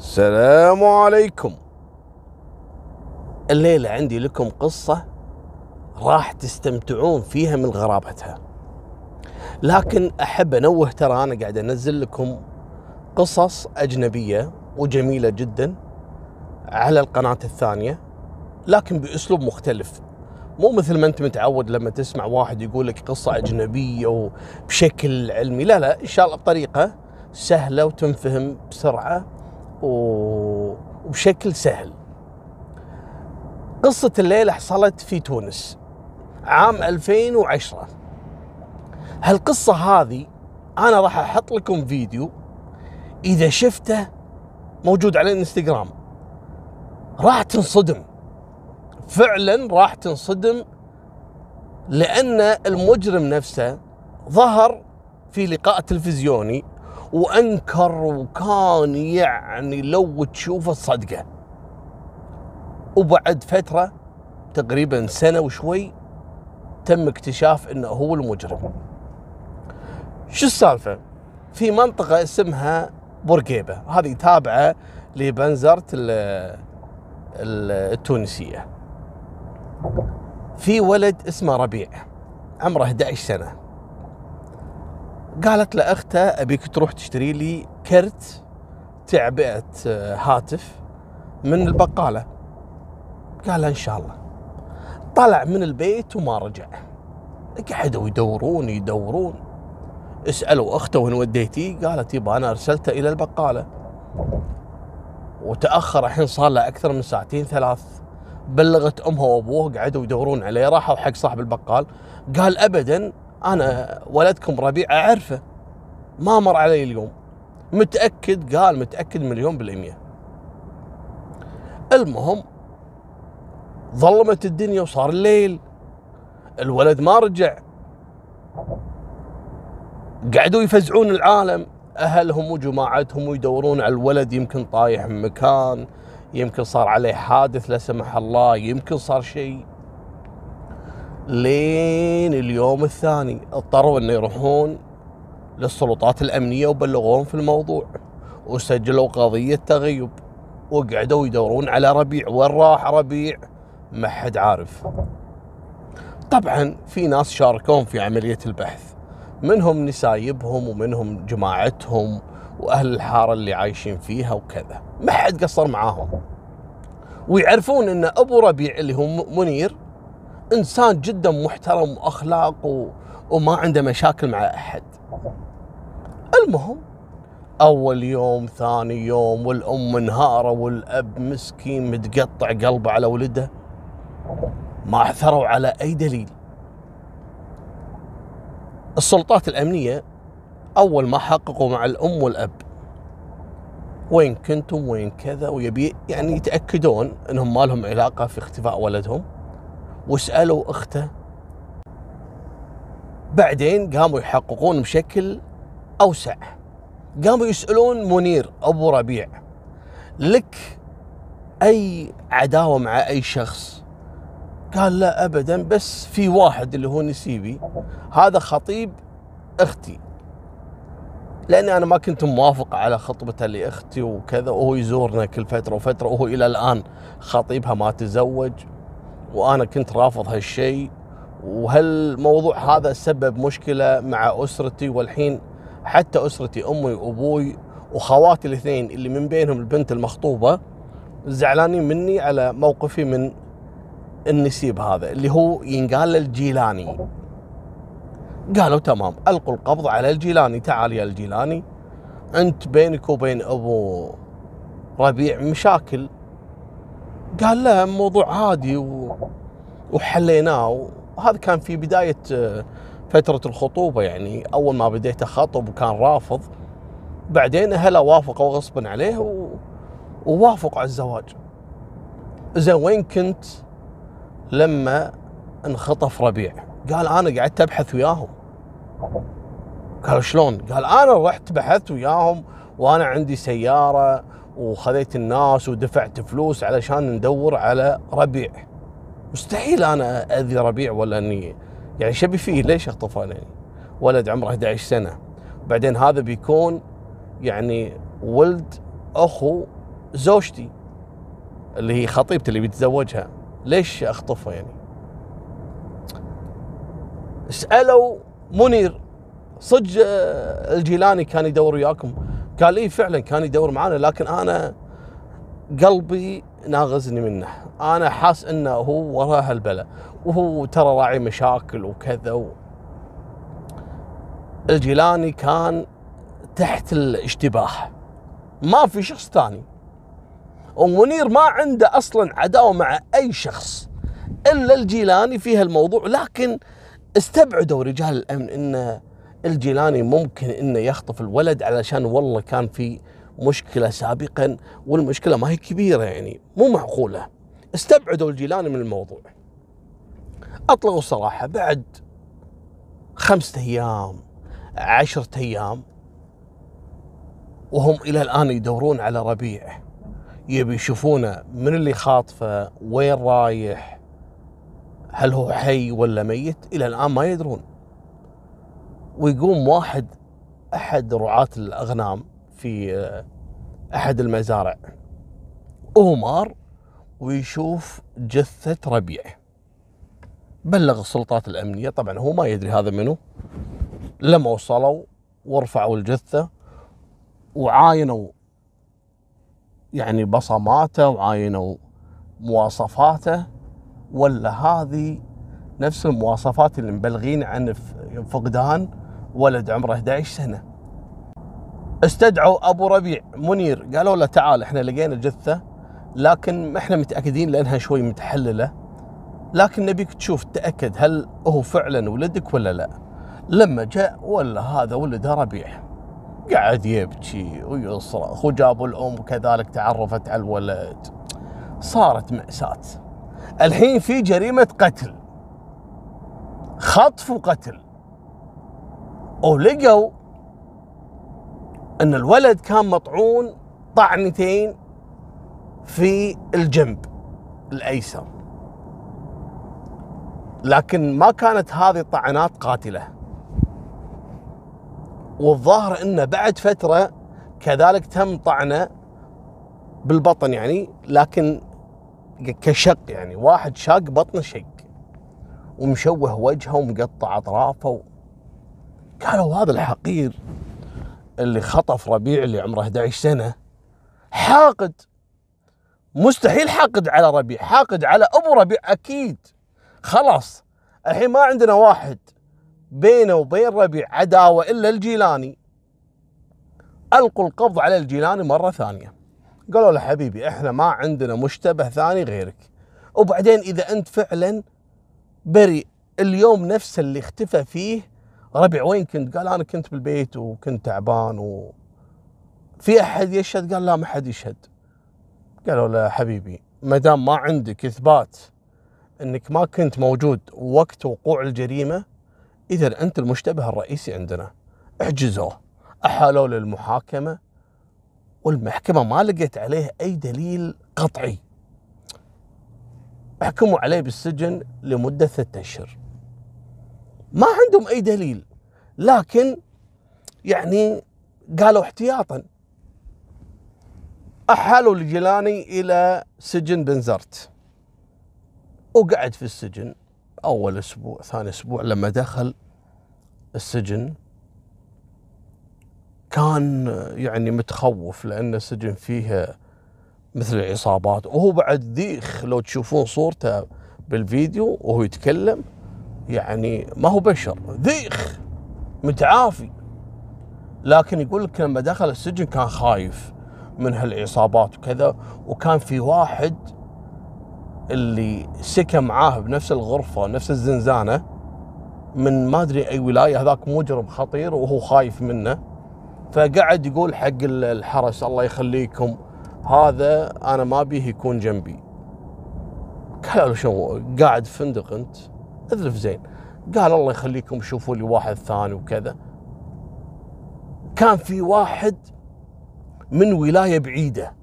السلام عليكم. الليلة عندي لكم قصة راح تستمتعون فيها من غرابتها. لكن أحب أنوه ترى أنا قاعد أنزل لكم قصص أجنبية وجميلة جدا على القناة الثانية لكن بأسلوب مختلف. مو مثل ما أنت متعود لما تسمع واحد يقول لك قصة أجنبية وبشكل علمي. لا لا إن شاء الله بطريقة سهلة وتنفهم بسرعة. وبشكل سهل. قصة الليلة حصلت في تونس عام 2010 هالقصة هذه أنا راح أحط لكم فيديو إذا شفته موجود على الإنستغرام. راح تنصدم. فعلا راح تنصدم لأن المجرم نفسه ظهر في لقاء تلفزيوني وأنكر وكان يعني لو تشوفه تصدقه وبعد فترة تقريبا سنة وشوي تم اكتشاف إنه هو المجرم. شو السالفة؟ في منطقة اسمها بورقيبة. هذه تابعة لبنزرت ال- ال- التونسية. في ولد اسمه ربيع عمره 11 سنة. قالت لاخته أبيك تروح تشتري لي كرت تعبئة آه، هاتف من البقالة. قال إن شاء الله. طلع من البيت وما رجع. قعدوا يدورون يدورون. اسألوا أخته وين وديتيه قالت يبا أنا ارسلته إلى البقالة. وتأخر الحين صار له أكثر من ساعتين ثلاث. بلغت أمها وابوه قعدوا يدورون عليه راحوا حق صاحب البقال. قال ابدا أنا ولدكم ربيع أعرفه. ما مر علي اليوم. متأكد؟ قال متأكد مليون بالمية. المهم ظلمت الدنيا وصار الليل. الولد ما رجع. قعدوا يفزعون العالم. أهلهم وجماعتهم ويدورون على الولد. يمكن طايح من مكان يمكن صار عليه حادث لا سمح الله يمكن صار شيء. لين اليوم الثاني اضطروا انه يروحون للسلطات الأمنية وبلغوهم في الموضوع وسجلوا قضية تغيب وقعدوا يدورون على ربيع. وين راح ربيع؟ ما حد عارف. طبعا في ناس شاركون في عملية البحث منهم نسايبهم ومنهم جماعتهم وأهل الحارة اللي عايشين فيها وكذا. ما حد قصر معاهم. ويعرفون إن أبو ربيع اللي هو منير إنسان جدا محترم وأخلاق و... وما عنده مشاكل مع أحد. المهم أول يوم ثاني يوم والأم منهارة والأب مسكين متقطع قلبه على ولده. ما عثروا على أي دليل. السلطات الأمنية أول ما حققوا مع الأم والأب. وين كنتم؟ وين كذا؟ ويبي يعني يتأكدون إنهم ما لهم علاقة في اختفاء ولدهم. وسالوا أخته. بعدين قاموا يحققون بشكل أوسع. قاموا يسألون منير أبو ربيع لك أي عداوة مع أي شخص؟ قال لا ابدا بس في واحد اللي هو نسيبي هذا خطيب أختي. لأني أنا ما كنت موافق على خطبته لأختي وكذا وهو يزورنا كل فترة وفترة وهو إلى الآن خطيبها ما تزوج. وأنا كنت رافض هالشيء. وهالموضوع هذا سبب مشكلة مع أسرتي؟ والحين حتى أسرتي أمي وأبوي وخواتي الاثنين اللي من بينهم البنت المخطوبة زعلانين مني على موقفي من النسيب هذا اللي هو ينقال الجيلاني. قالوا تمام ألقوا القبض على الجيلاني. تعال يا الجيلاني أنت بينك وبين أبو ربيع مشاكل. قال لا موضوع عادي و... وحليناه. وهذا كان في بداية آه، فترة الخطوبة يعني. أول ما بديت اخطب وكان رافض. بعدين أهله وافقوا غصبا عليه و... ووافقوا على الزواج. زين وين كنت لما انخطف ربيع؟ قال أنا قعدت أبحث وياهم. قالوا شلون؟ قال أنا رحت بحثت وياهم وأنا عندي سيارة وخذيت الناس ودفعت فلوس علشان ندور على ربيع. مستحيل أنا أذي ربيع ولا اني يعني شبي فيه ليش اخطفه يعني؟ ولد عمره 11 سنة. بعدين هذا بيكون يعني ولد أخو زوجتي اللي هي خطيبتي اللي بيتزوجها. ليش أخطفها يعني؟ سألوا منير. صدق آه، الجيلاني كان يدور وياكم. قال اي فعلا كان يدور معانا لكن أنا قلبي ناغزني منه. أنا حاس إنه هو وراه هالبلا وهو ترى راعي مشاكل وكذا و... الجيلاني كان تحت الاشتباه. ما في شخص ثاني. ومنير ما عنده أصلا عداوة مع أي شخص إلا الجيلاني في هالموضوع. لكن استبعدوا رجال الأمن ان الجيلاني ممكن إنه يخطف الولد علشان والله كان في مشكلة سابقا والمشكلة ما هي كبيرة يعني مو معقولة. استبعدوا الجيلاني من الموضوع. اطلقوا الصراحه بعد خمسة أيام عشرة أيام وهم إلى الآن يدورون على ربيع. يبي يشوفونه من اللي خاطفه وين رايح هل هو حي ولا ميت؟ إلى الآن ما يدرون. ويقوم واحد أحد رعاة الأغنام في آه، أحد المزارع. اومار ويشوف جثة ربيع. بلغ السلطات الأمنية. طبعا هو ما يدري هذا منه لما وصلوا ورفعوا الجثة وعاينوا يعني بصماته وعاينوا مواصفاته. ولا هذه نفس المواصفات اللي مبلغين عن فقدان ولد عمره 11 سنة. استدعوا أبو ربيع منير. قالوا له تعال إحنا لقينا جثة لكن إحنا متأكدين لأنها شوي متحللة. لكن نبيك تشوف تأكد هل هو فعلا ولدك ولا لا. لما جاء ولا هذا ولده ربيع. قاعد يبكي ويصرخ وجابوا الأم وكذلك تعرفت على الولد. صارت مأساة. الحين في جريمة قتل. خطف وقتل. ولقوا إن الولد كان مطعون طعنتين في الجنب الأيسر. لكن ما كانت هذه الطعنات قاتلة. والظاهر انه بعد فترة كذلك تم طعنه بالبطن يعني لكن كشق يعني واحد شاق بطنه شق ومشوه وجهه ومقطع أطرافه قالوا هذا الحقير اللي خطف ربيع اللي عمره 11 سنة. حاقد. مستحيل حاقد على ربيع. حاقد على أبو ربيع أكيد. خلاص. الحين ما عندنا واحد بينه وبين ربيع عداوة إلا الجيلاني. ألقوا القبض على الجيلاني مرة ثانية. قالوا له حبيبي إحنا ما عندنا مشتبه ثاني غيرك. وبعدين إذا أنت فعلا بريء اليوم نفسه اللي اختفى فيه ربيع وين كنت؟ قال أنا كنت بالبيت وكنت تعبان و في أحد يشهد؟ قال لا ما حد يشهد. قالوا له حبيبي ما دام ما عندك إثبات إنك ما كنت موجود وقت وقوع الجريمة إذا أنت المشتبه الرئيسي عندنا. احجزوه أحالوه للمحاكمة والمحكمة ما لقيت عليه أي دليل قطعي. حكموا عليه بالسجن لمدة ثلاثة أشهر. ما عندهم أي دليل لكن يعني قالوا احتياطا. احالوا الجيلاني إلى سجن بنزرت وقعد في السجن أول أسبوع ثاني أسبوع لما دخل السجن. كان يعني متخوف لأن السجن فيه مثل العصابات وهو بعد ذيخ لو تشوفون صورته بالفيديو وهو يتكلم يعني ما هو بشر ذيخ. متعافي. لكن يقول لك لما دخل السجن كان خايف من هالعصابات وكذا وكان في واحد اللي سكن معاه بنفس الغرفة نفس الزنزانة من ما أدري أي ولاية هذاك مجرم خطير وهو خايف منه. فقعد يقول حق الحرس الله يخليكم هذا أنا ما بيه يكون جنبي. قالوا شو قاعد فندق أنت؟ اذرف زين. قال الله يخليكم شوفوا لي واحد ثاني وكذا. كان في واحد من ولاية بعيدة.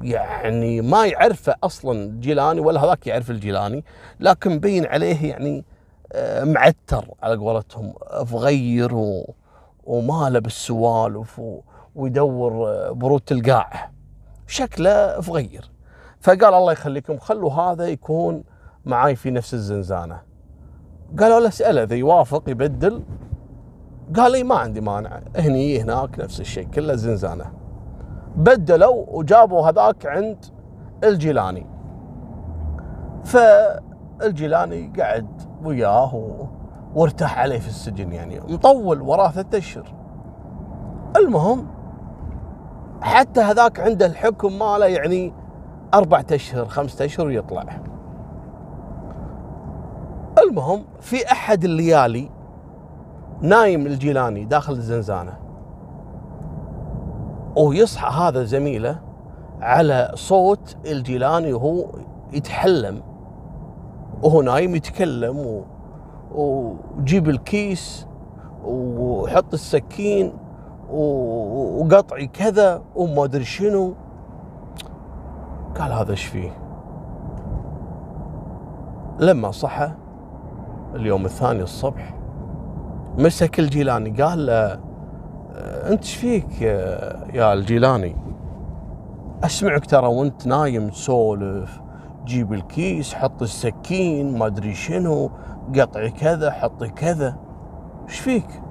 يعني ما يعرفه أصلا جيلاني ولا هذاك يعرف الجيلاني لكن مبين عليه يعني آه، معتر على قولتهم فغير و... وماله بالسوالف. ويدور آه، برود القاع شكله فغير فقال الله يخليكم خلوا هذا يكون معاي في نفس الزنزانة. قالوا له اسأله إذا يوافق يبدل. قال لي ما عندي مانع هني هناك نفس الشيء كله زنزانة. بدلوا وجابوا هذاك عند الجيلاني. فالجيلاني قعد وياه وارتاح عليه في السجن يعني مطول وراه ثلاثة أشهر. المهم حتى هذاك عنده الحكم ماله يعني أربعة أشهر خمسة أشهر ويطلع المهم في أحد الليالي نايم الجيلاني داخل الزنزانة. ويصحى هذا زميله على صوت الجيلاني وهو يتحلم. وهو نايم يتكلم و... وجيب الكيس وحط السكين وقطعي كذا وما أدري شنو. قال هذا إيش فيه؟ لما صحى اليوم الثاني الصبح مسك الجيلاني قال له أنت إيش فيك يا الجيلاني؟ أسمعك ترى وأنت نايم تسولف جيب الكيس حط السكين ما أدري شنو قطعي كذا حطي كذا إيش فيك؟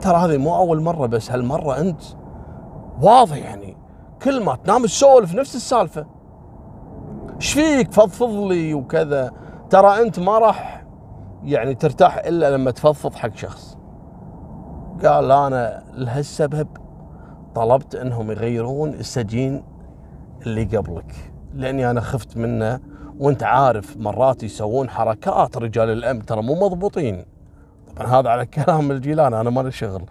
ترى هذه مو أول مرة بس هالمرة أنت واضح يعني كل ما تنام تسولف نفس السالفة. إيش فيك؟ فضفض لي وكذا. ترى أنت ما راح يعني ترتاح إلا لما تفضفض حق شخص. قال أنا لهالسبب طلبت إنهم يغيرون السجين اللي قبلك لأني أنا خفت منه وأنت عارف مرات يسوون حركات رجال الأمن ترى مو مضبوطين. طبعا هذا على كلام الجيلان أنا مالي شغل.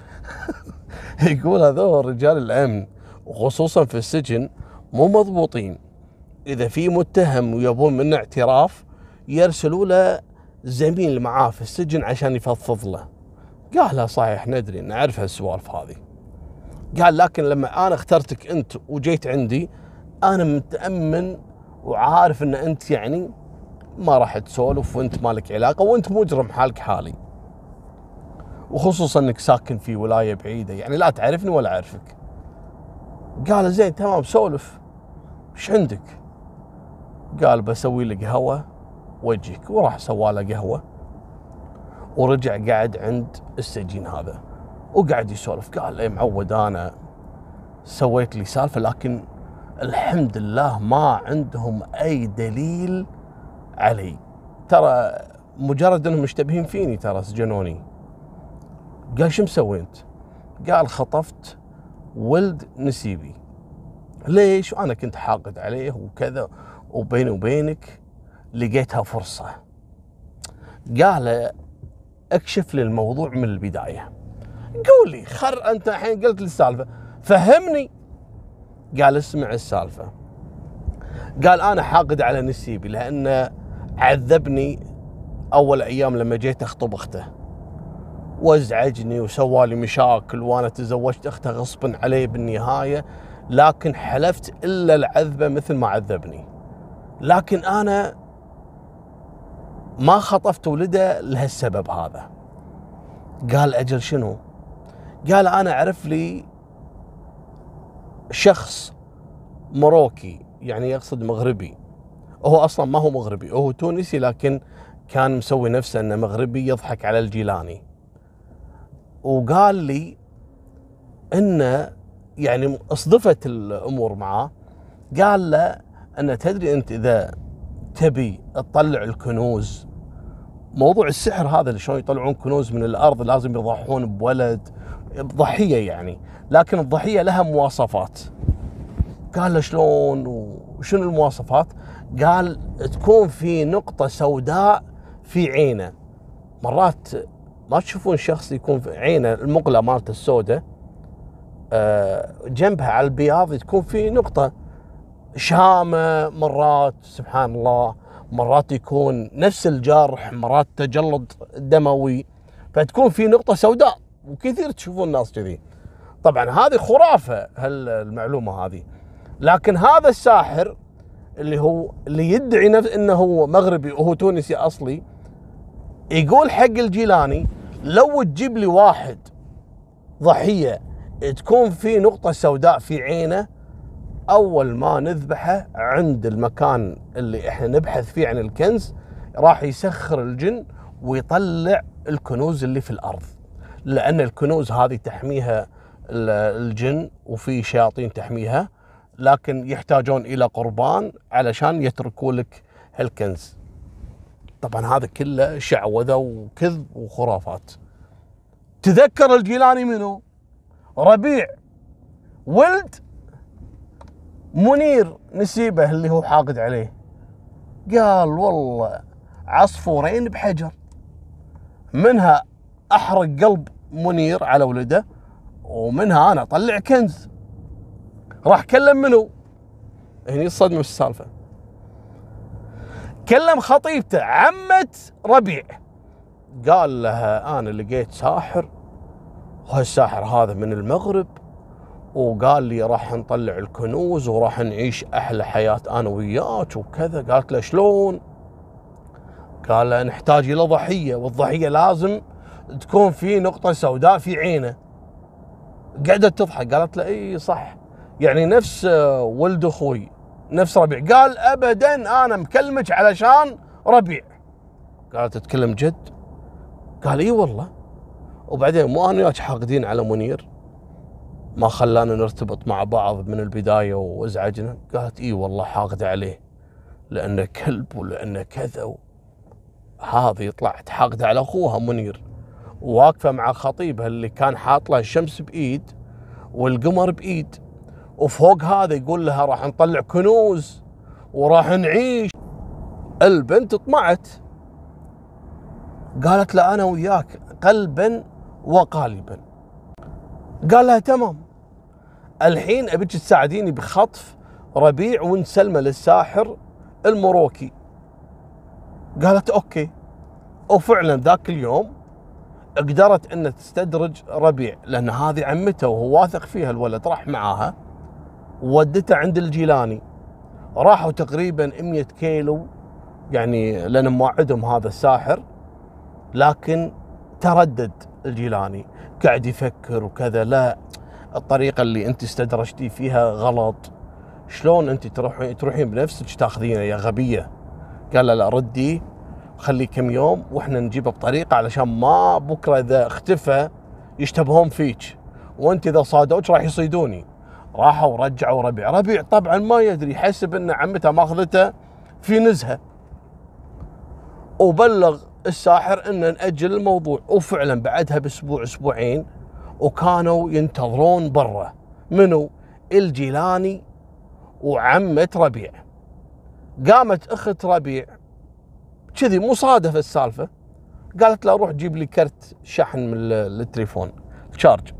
يقول هذول رجال الأمن وخصوصا في السجن مو مضبوطين. إذا في متهم ويبون منه اعتراف يرسلوا له زميل معاه في السجن عشان يفضفض له. قال لا صحيح ندري نعرف هالسوالف هذه. قال لكن لما أنا اخترتك أنت وجيت عندي أنا متأمن وعارف إن أنت يعني ما راح تسولف وأنت مالك علاقة وأنت مجرم حالك حالي. وخصوصا إنك ساكن في ولاية بعيدة يعني لا تعرفني ولا أعرفك. قال زين تمام سولف. إيش عندك؟ قال بسوي لك قهوه وجهك وراح سوى له قهوة ورجع قاعد عند السجين هذا وقاعد يسولف قال اي معود أنا سويت لي سالفة لكن الحمد لله ما عندهم أي دليل علي ترى مجرد أنهم مشتبهين فيني ترى سجنوني قال شو مسوي أنت؟ قال خطفت ولد نسيبي ليش؟ وأنا كنت حاقد عليه وكذا وبيني وبينك لقيتها فرصة. قال اكشف لي الموضوع من البداية. قولي خر أنت الحين قلت لي السالفة. فهمني. قال اسمع السالفة. قال أنا حاقد على نسيبي لأنه عذبني أول أيام لما جيت أخطب أخته. وازعجني وسوالي مشاكل وأنا تزوجت أخته غصبا عليه بالنهاية لكن حلفت إلا العذبة مثل ما عذبني. لكن أنا ما خطفت ولده لهالسبب هذا. قال أجل شنو؟ قال أنا أعرف لي شخص مروكي يعني يقصد مغربي. هو أصلا ما هو مغربي هو تونسي لكن كان مسوي نفسه إنه مغربي يضحك على الجيلاني. وقال لي انه يعني أصدفت الأمور معاه. قال له إن تدري أنت إذا تبي تطلع الكنوز. موضوع السحر هذا اللي شلون يطلعون كنوز من الأرض لازم يضحون بولد. بضحيه يعني. لكن الضحية لها مواصفات. قال له شلون وشنو المواصفات؟ قال تكون في نقطة سوداء في عينه. مرات ما تشوفون شخص يكون في عينه المقلة مالته السوداء آه، جنبها على البياض تكون في نقطة شامة مرات سبحان الله مرات يكون نفس الجرح مرات تجلط دموي. فتكون في نقطة سوداء وكثير تشوفون الناس كذي. طبعا هذه خرافة هالمعلومة هذه. لكن هذا الساحر اللي هو اللي يدعي نفسه إنه هو مغربي وهو تونسي أصلي يقول حق الجيلاني لو تجيب لي واحد ضحية تكون في نقطة سوداء في عينه أول ما نذبحه عند المكان اللي إحنا نبحث فيه عن الكنز راح يسخر الجن ويطلع الكنوز اللي في الأرض. لأن الكنوز هذه تحميها الجن وفي شياطين تحميها لكن يحتاجون إلى قربان علشان يتركوا لك هالكنز. طبعا هذا كله شعوذة وكذب وخرافات. تذكر الجيلاني منه ربيع. ولد منير نسيبه اللي هو حاقد عليه. قال والله عصفورين بحجر. منها أحرق قلب منير على ولده ومنها أنا أطلع كنز. راح كلم منو؟ هني الصدمة في السالفة؟ كلم خطيبته عمة ربيع. قال لها أنا لقيت ساحر وهالساحر هذا من المغرب. وقال لي راح نطلع الكنوز وراح نعيش أحلى حياة أنا وياك وكذا. قالت له شلون؟ قال نحتاج إلى ضحية والضحية لازم تكون في نقطة سوداء في عينه. قعدت تضحك قالت له إي صح. يعني نفس ولد أخوي نفس ربيع. قال ابدا أنا مكلمك علشان ربيع. قالت تتكلم جد؟ قال إي والله. وبعدين مو أنا وياك حاقدين على منير؟ ما خلانا نرتبط مع بعض من البداية وازعجنا. قالت إي والله حاقده عليه لأنه كلب ولأنه كذا هذه طلعت حاقده على أخوها منير. واقفة مع خطيبها اللي كان حاط له الشمس بإيد والقمر بإيد وفوق هذا يقول لها راح نطلع كنوز وراح نعيش. البنت طمعت. قالت له أنا وياك قلبا وقالبا. قال لها تمام. الحين أبيك تساعديني بخطف ربيع ونسلمه للساحر المروكي. قالت أوكي. وفعلا ذاك اليوم قدرت أن تستدرج ربيع لأن هذه عمته وهو واثق فيها الولد راح معاها. ودته عند الجيلاني. راحوا تقريبا 100 كيلو يعني لأن موعدهم هذا الساحر. لكن تردد الجيلاني. قاعد يفكر وكذا لا الطريقة اللي أنت استدرجتي فيها غلط. شلون أنت تروحين تروحين بنفسك تاخذينه يا غبية؟ قال لا ردي خليه كم يوم وإحنا نجيبه بطريقة علشان ما بكرة إذا اختفى يشتبهون فيك. وأنت إذا صادوك راح يصيدوني. راحوا رجعوا ربيع. ربيع طبعا ما يدري يحسب إن عمته ماخذته في نزهة. وبلغ الساحر إن ناجل الموضوع. وفعلا بعدها بأسبوع أسبوعين وكانوا ينتظرون برا. منو؟ الجيلاني وعمة ربيع. قامت أخت ربيع كذي مصادفة السالفة. قالت له روح جيب لي كرت شحن من التليفون charge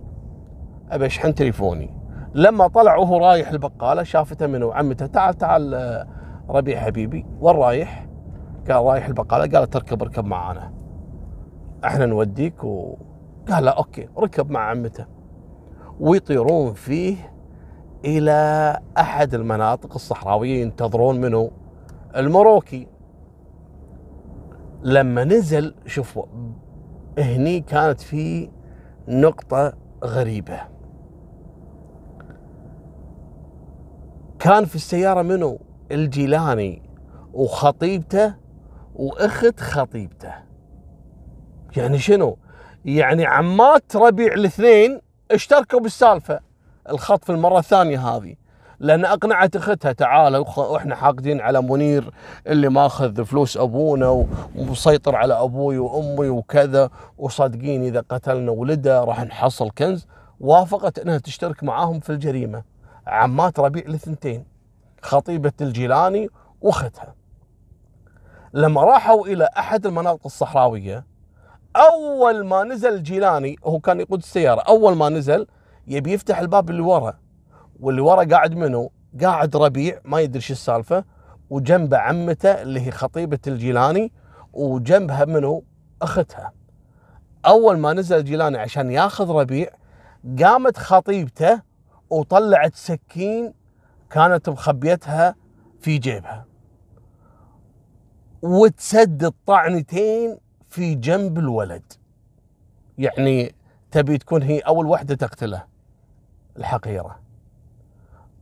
أبي أشحن تليفوني. لما طلع وهو رايح البقالة شافته منو؟ عمته. تعال تعال ربيع حبيبي. وين رايح؟ قال رايح البقالة. قالت اركب اركب معانا. أحنا نوديك وقال لا okay ركب مع عمته. ويطيرون فيه إلى أحد المناطق الصحراوية ينتظرون منه المروكي. لما نزل شوفوا هني كانت في نقطة غريبة. كان في السيارة منو؟ الجيلاني وخطيبته وأخت خطيبته. يعني شنو؟ يعني عمات ربيع الاثنين اشتركوا بالسالفة. الخطف المرة الثانية هذه. لأن أقنعت أختها تعالوا وإحنا حاقدين على منير اللي ماخذ فلوس أبونا ومسيطر على أبوي وأمي وكذا وصادقين إذا قتلنا ولده راح نحصل كنز. وافقت إنها تشترك معاهم في الجريمة. عمات ربيع الاثنتين خطيبة الجيلاني وأختها. لما راحوا إلى أحد المناطق الصحراوية أول ما نزل الجيلاني هو كان يقود السيارة أول ما نزل يبي يفتح الباب اللي ورا واللي ورا قاعد منو؟ قاعد ربيع ما يدري شو السالفة وجنبه عمته اللي هي خطيبة الجيلاني وجنبها منو؟ أختها. أول ما نزل الجيلاني عشان ياخذ ربيع قامت خطيبته وطلعت سكين كانت مخبيتها في جيبها. وتسدد طعنتين في جنب الولد. يعني تبي تكون هي أول وحدة تقتله. الحقيرة.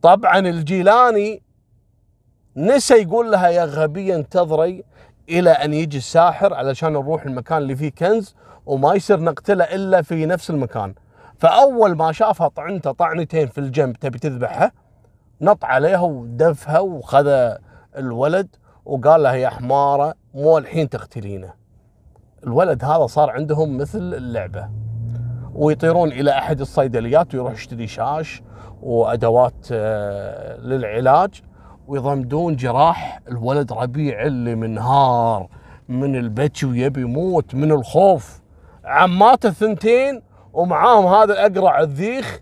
طبعا الجيلاني نسى يقول لها يا غبية انتظري إلى أن يجي الساحر علشان نروح المكان اللي فيه كنز وما يصير نقتله إلا في نفس المكان فأول ما شافها طعنته طعنتين في الجنب تبي تذبحها نط عليها ودفها وخذ الولد وقال لها يا حمارة مو الحين تقتلينه الولد هذا صار عندهم مثل اللعبة. ويطيرون إلى أحد الصيدليات ويروح يشتري شاش وأدوات آه، للعلاج ويضمدون جراح الولد ربيع اللي منهار من البكي ويبي يموت من الخوف. عماته الثنتين ومعاهم هذا الأقرع الذيخ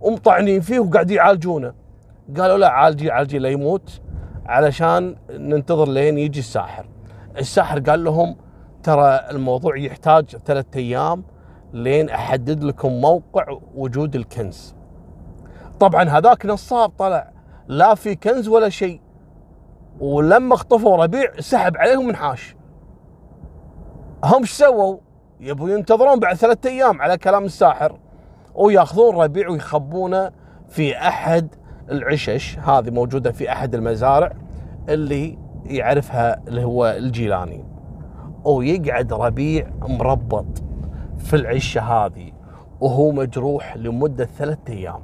ومطعنين فيه وقاعد يعالجونه. قالوا لا عالجي عالجي لا يموت علشان ننتظر لين يجي الساحر. الساحر قال لهم ترى الموضوع يحتاج ثلاثة أيام لين أحدد لكم موقع وجود الكنز. طبعا هذاك نصاب طلع لا في كنز ولا شيء ولما اخطفوا ربيع سحب عليهم من حاش. هم إيش سووا؟ يبوا ينتظرون بعد ثلاثة أيام على كلام الساحر ويأخذون ربيع ويخبونه في أحد العشش هذه موجودة في أحد المزارع اللي يعرفها اللي هو الجيلاني. ويقعد ربيع مربط في العشة هذه وهو مجروح لمدة ثلاثة أيام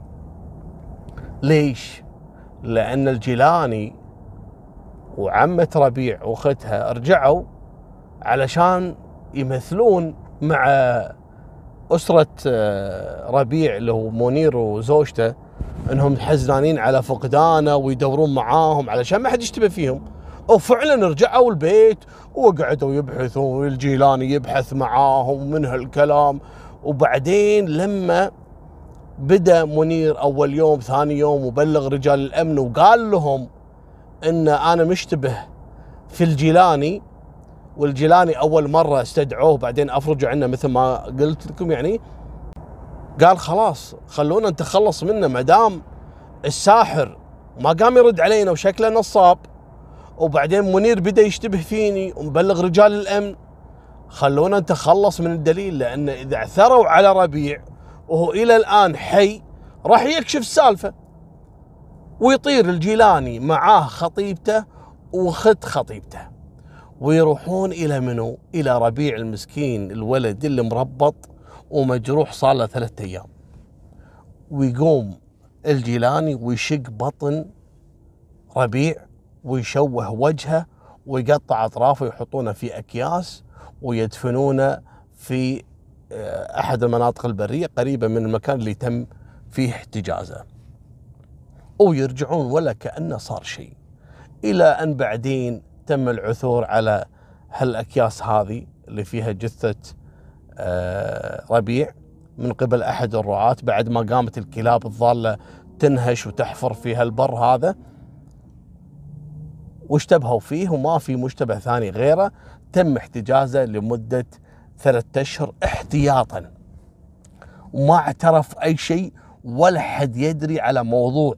ليش؟ لأن الجيلاني وعمة ربيع وأختها رجعوا علشان يمثلون مع أسرة آه، ربيع اللي هو منير وزوجته إنهم حزنانين على فقدانه ويدورون معاهم علشان ما حد يشتبه فيهم وفعلا رجعوا البيت وقعدوا يبحثون والجيلاني يبحث معاهم من هالكلام. وبعدين لما بدأ منير أول يوم ثاني يوم وبلغ رجال الأمن وقال لهم إن أنا مشتبه في الجيلاني والجيلاني أول مرة استدعوه بعدين افرجوا عنه مثل ما قلت لكم يعني. قال خلاص خلونا نتخلص منه ما دام الساحر ما قام يرد علينا وشكله نصاب. وبعدين منير بدأ يشتبه فيني ومبلغ رجال الأمن. خلونا نتخلص من الدليل لأن إذا عثروا على ربيع وهو إلى الآن حي راح يكشف السالفة ويطير الجيلاني معاه خطيبته وخت خطيبته. ويروحون إلى منو؟ إلى ربيع المسكين الولد اللي مربط ومجروح صار له ثلاثة أيام. ويقوم الجيلاني ويشق بطن ربيع ويشوه وجهه ويقطع أطرافه ويحطونه في أكياس ويدفنونه في آه، أحد المناطق البرية قريبة من المكان اللي تم فيه احتجازه. ويرجعون ولا كانه صار شيء. إلى أن بعدين تم العثور على هالأكياس هذه اللي فيها جثة آه، ربيع من قبل أحد الرعاة بعد ما قامت الكلاب الضالة تنهش وتحفر في هالبر هذا واشتبهوا فيه وما في مشتبه ثاني غيره تم احتجازه لمدة ثلاثة أشهر احتياطا. وما اعترف أي شيء ولا حد يدري على موضوع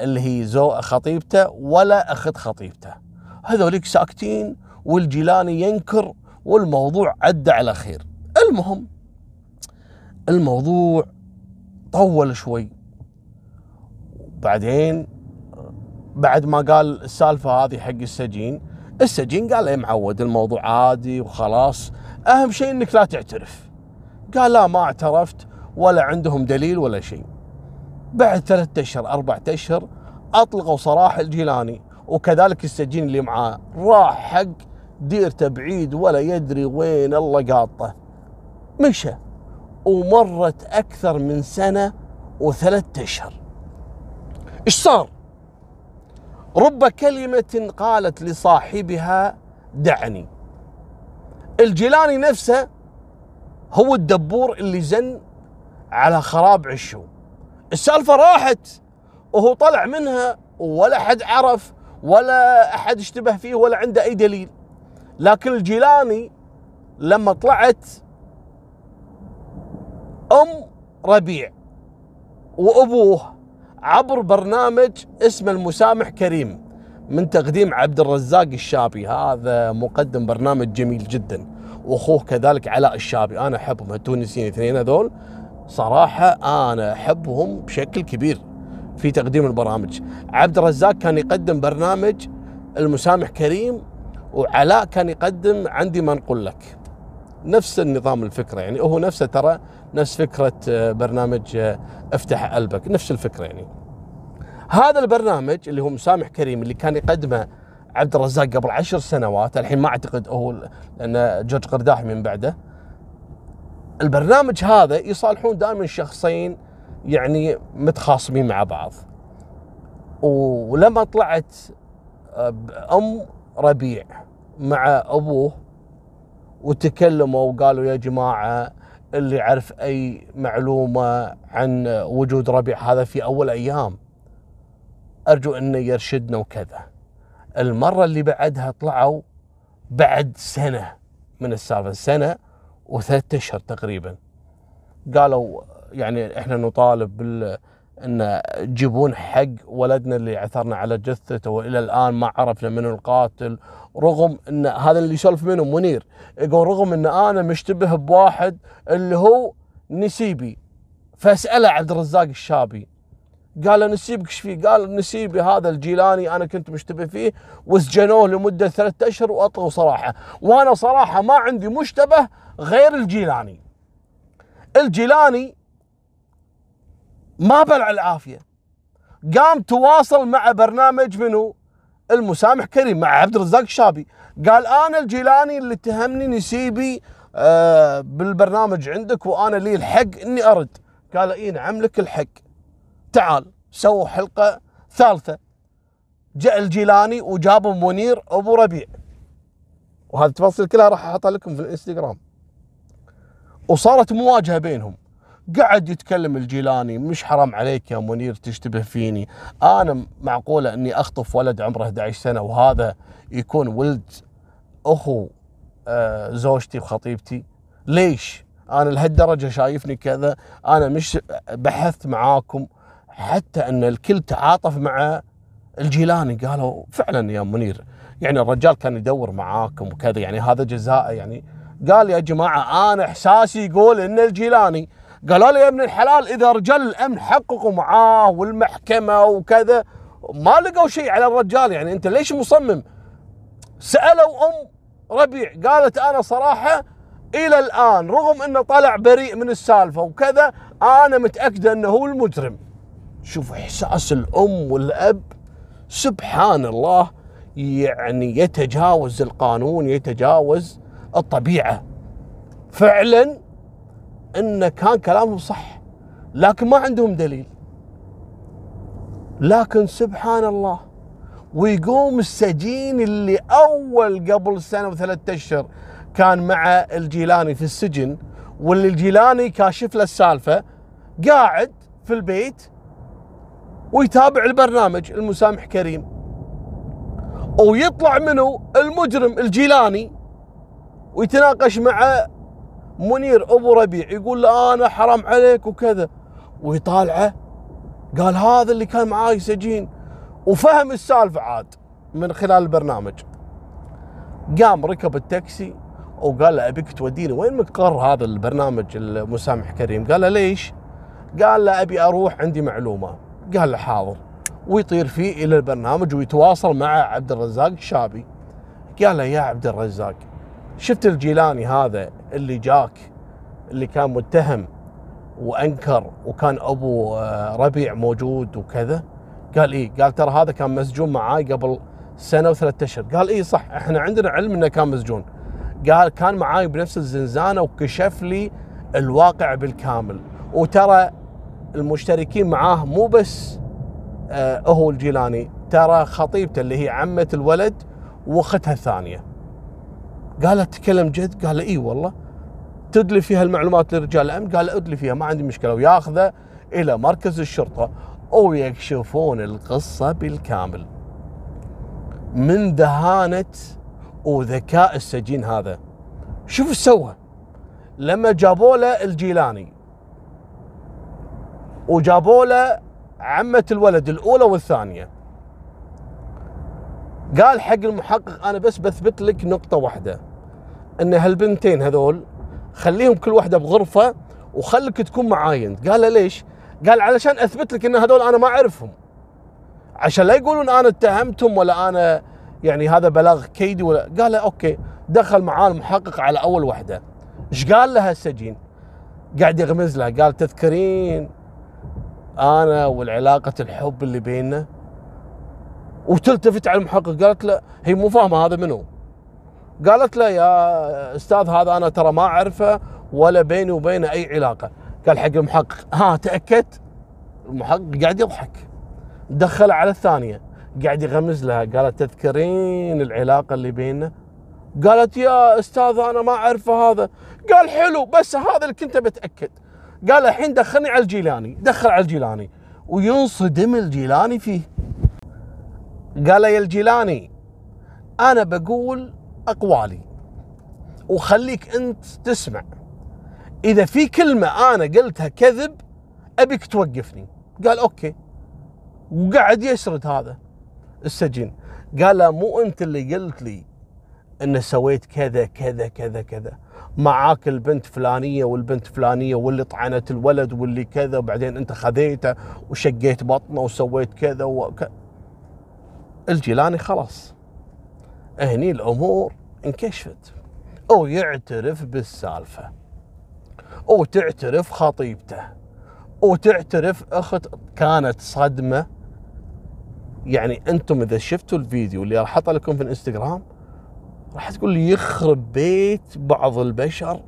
اللي هي زو خطيبته ولا أخت خطيبته. هذوليك ساكتين والجيلاني ينكر والموضوع عدى على خير. المهم الموضوع طول شوي. بعدين بعد ما قال السالفة هذه حق السجين السجين قال إيه معود الموضوع عادي وخلاص. أهم شيء إنك لا تعترف. قال لا ما اعترفت ولا عندهم دليل ولا شيء. بعد ثلاثة أشهر أربعة أشهر أطلقوا صراح الجيلاني وكذلك السجين اللي معاه راح حق ديرته بعيد ولا يدري وين الله قاطه. مشى ومرت أكثر من سنة وثلاثة أشهر. إيش صار؟ رب كلمة قالت لصاحبها دعني. الجيلاني نفسه هو الدبور اللي زن على خراب عشو. السالفة راحت وهو طلع منها ولا حد عرف ولا أحد اشتبه فيه ولا عنده أي دليل. لكن الجيلاني لما طلعت أم ربيع وأبوه عبر برنامج اسمه المسامح كريم من تقديم عبد الرزاق الشابي. هذا مقدم برنامج جميل جدا وأخوه كذلك علاء الشابي. أنا أحبهم التونسيين الاثنين هذول. صراحة أنا أحبهم بشكل كبير في تقديم البرامج عبد الرزاق كان يقدم برنامج المسامح كريم وعلاء كان يقدم عندي ما نقول لك. نفس النظام الفكرة يعني هو نفسه ترى نفس فكرة آه، برنامج آه، افتح قلبك. نفس الفكرة يعني. هذا البرنامج اللي هو مسامح كريم اللي كان يقدمه عبد الرزاق قبل عشر سنوات الحين ما أعتقد هو لأن جورج قرداحي من بعده. البرنامج هذا يصالحون دائما شخصين يعني متخاصمين مع بعض. ولما طلعت آه، ام ربيع مع أبوه وتكلموا وقالوا يا جماعة اللي يعرف أي معلومة عن وجود ربيع هذا في أول أيام. أرجو انه يرشدنا وكذا. المرة اللي بعدها طلعوا بعد سنة من السالفة سنة وثلاثة أشهر تقريبا. قالوا يعني إحنا نطالب بال إن جيبون حق ولدنا اللي عثرنا على جثته وإلى الآن ما عرفنا من القاتل رغم إن هذا اللي يسولف منه منير يقول رغم إن أنا مشتبه بواحد اللي هو نسيبي فاساله عبد الرزاق الشابي قال له نسيبك إيش فيه؟ قال نسيبي هذا الجيلاني أنا كنت مشتبه فيه وسجنوه لمدة ثلاثة أشهر وأطغوا صراحة، وأنا صراحة ما عندي مشتبه غير الجيلاني. الجيلاني ما بلع العافية. قام تواصل مع برنامج منو؟ المسامح كريم مع عبد الرزاق الشابي، قال أنا الجيلاني اللي اتهمني نسيبي آه بالبرنامج عندك وأنا لي الحق إني أرد. قال إي نعم لك الحق. تعال سووا حلقة ثالثة جاء الجيلاني وجابوا منير أبو ربيع وهذه التفاصيل كلها راح أحطها لكم في الإنستغرام وصارت مواجهة بينهم قعد يتكلم الجيلاني مش حرام عليك يا منير تشتبه فيني؟ أنا معقولة إني أخطف ولد عمره 11 سنة وهذا يكون ولد أخو آه، زوجتي وخطيبتي؟ ليش؟ أنا لهالدرجة شايفني كذا أنا مش بحثت معاكم حتى إن الكل تعاطف مع الجيلاني. قالوا فعلا يا منير يعني الرجال كان يدور معاكم وكذا يعني هذا جزاء يعني. قال يا جماعة أنا إحساسي يقول إن الجيلاني قالوا لي يا ابن الحلال إذا رجال الأمن حققوا معاه والمحكمة وكذا. ما لقوا شيء على الرجال يعني أنت ليش مصمم؟ سألوا أم ربيع قالت أنا صراحة إلى الآن رغم أنه طلع بريء من السالفة وكذا أنا متأكدة أنه هو المجرم. شوف إحساس الأم والأب سبحان الله يعني يتجاوز القانون يتجاوز الطبيعة. فعلا إن كان كلامهم صح لكن ما عندهم دليل. لكن سبحان الله ويقوم السجين اللي أول قبل سنة وثلاثة أشهر كان مع الجيلاني في السجن واللي الجيلاني كاشف له السالفة قاعد في البيت ويتابع البرنامج المسامح كريم. ويطلع منه المجرم الجيلاني ويتناقش مع منير أبو ربيع يقول له أنا حرام عليك وكذا. ويطالعه قال هذا اللي كان معاي سجين. وفهم السالفة عاد من خلال البرنامج. قام ركب التاكسي وقال له أبيك توديني وين مقر هذا البرنامج المسامح كريم؟ قال له ليش؟ قال له أبي أروح عندي معلومة. قال له حاضر. ويطير فيه إلى البرنامج ويتواصل مع عبد الرزاق الشابي قال له يا عبد الرزاق شفت الجيلاني هذا اللي جاك اللي كان متهم وأنكر وكان أبو آه، ربيع موجود وكذا. قال إيه؟ قال ترى هذا كان مسجون معاي قبل سنة وثلاثة أشهر. قال إيه صح إحنا عندنا علم إنه كان مسجون. قال كان معاي بنفس الزنزانة وكشف لي الواقع بالكامل. وترى المشتركين معاه مو بس آه هو الجيلاني ترى خطيبته اللي هي عمة الولد وأختها الثانية. قالت تكلم جد؟ قال اي والله؟ تدلي فيها المعلومات لرجال الأمن؟ قال ادلي فيها ما عندي مشكلة. وياخذه إلى مركز الشرطة ويكشفون القصة بالكامل. من دهانة وذكاء السجين هذا. شوف إيش سوى. لما جابوا له الجيلاني وجابوا له عمة الولد الأولى والثانية. قال حق المحقق أنا بس بثبت لك نقطة واحدة أن هالبنتين هذول خليهم كل واحدة بغرفة وخلك تكون معاي انت قال له ليش؟ قال علشان أثبت لك إن هذول أنا ما أعرفهم. عشان لا يقولون أنا اتهمتهم ولا أنا يعني هذا بلاغ كيدي ولا. قال له أوكي دخل معاه المحقق على أول وحده إيش قال لها السجين؟ قاعد يغمز لها. قال تذكرين أنا والعلاقة الحب اللي بيننا؟ وتلتفت على المحقق. قالت له هي مو فاهمة هذا منو. قالت له يا أستاذ هذا أنا ترى ما أعرفه ولا بيني وبينه أي علاقة. قال حق المحقق ها تاكدت المحقق قاعد يضحك. دخل على الثانية. قاعد يغمز لها. قالت تذكرين العلاقة اللي بيننا؟ قالت يا أستاذ أنا ما اعرفه هذا. قال حلو بس هذا اللي كنت بتأكد. قال الحين دخلني على الجيلاني. دخل على الجيلاني. وينصدم الجيلاني فيه. قال يا الجيلاني أنا بقول أقوالي. وخليك أنت تسمع. إذا في كلمة أنا قلتها كذب أبيك توقفني. قال okay. وقعد يسرد هذا. السجين. قال له مو أنت اللي قلت لي إن سويت كذا كذا كذا كذا. معاك البنت فلانية والبنت فلانية واللي طعنت الولد واللي كذا وبعدين أنت خذيته وشقيت بطنه وسويت كذا وك... الجيلاني خلاص. هني الأمور انكشفت. أو يعترف بالسالفة. أو تعترف خطيبته. أو تعترف أخت كانت صدمة. يعني أنتم إذا شفتوا الفيديو اللي راح أحطه لكم في الإنستغرام راح تقول لي يخرب بيت بعض البشر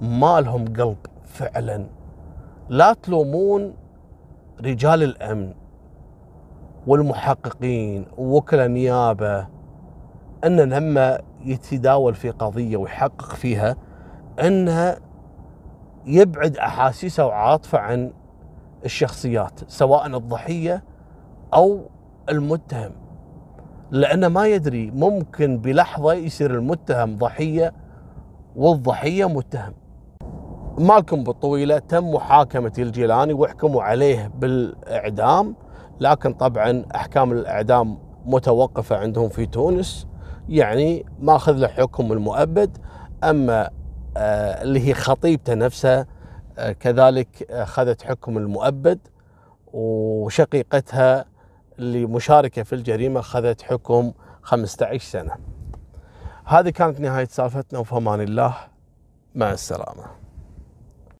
ما لهم قلب فعلا. لا تلومون رجال الأمن والمحققين ووكلاء النيابة. أن لما يتداول في قضية ويحقق فيها انه يبعد أحاسيسه وعاطفه عن الشخصيات سواء الضحية أو المتهم. لأنه ما يدري ممكن بلحظة يصير المتهم ضحية والضحية متهم. مالكم بالطويلة تم محاكمة الجيلاني وحكموا عليه بالإعدام لكن طبعا أحكام الإعدام متوقفة عندهم في تونس. يعني ماخذ له حكم المؤبد أما آه اللي هي خطيبته نفسها آه كذلك اخذت حكم المؤبد وشقيقتها اللي مشاركة في الجريمة اخذت حكم 15 سنة. هذه كانت نهاية سالفتنا وفي أمان الله مع السلامة.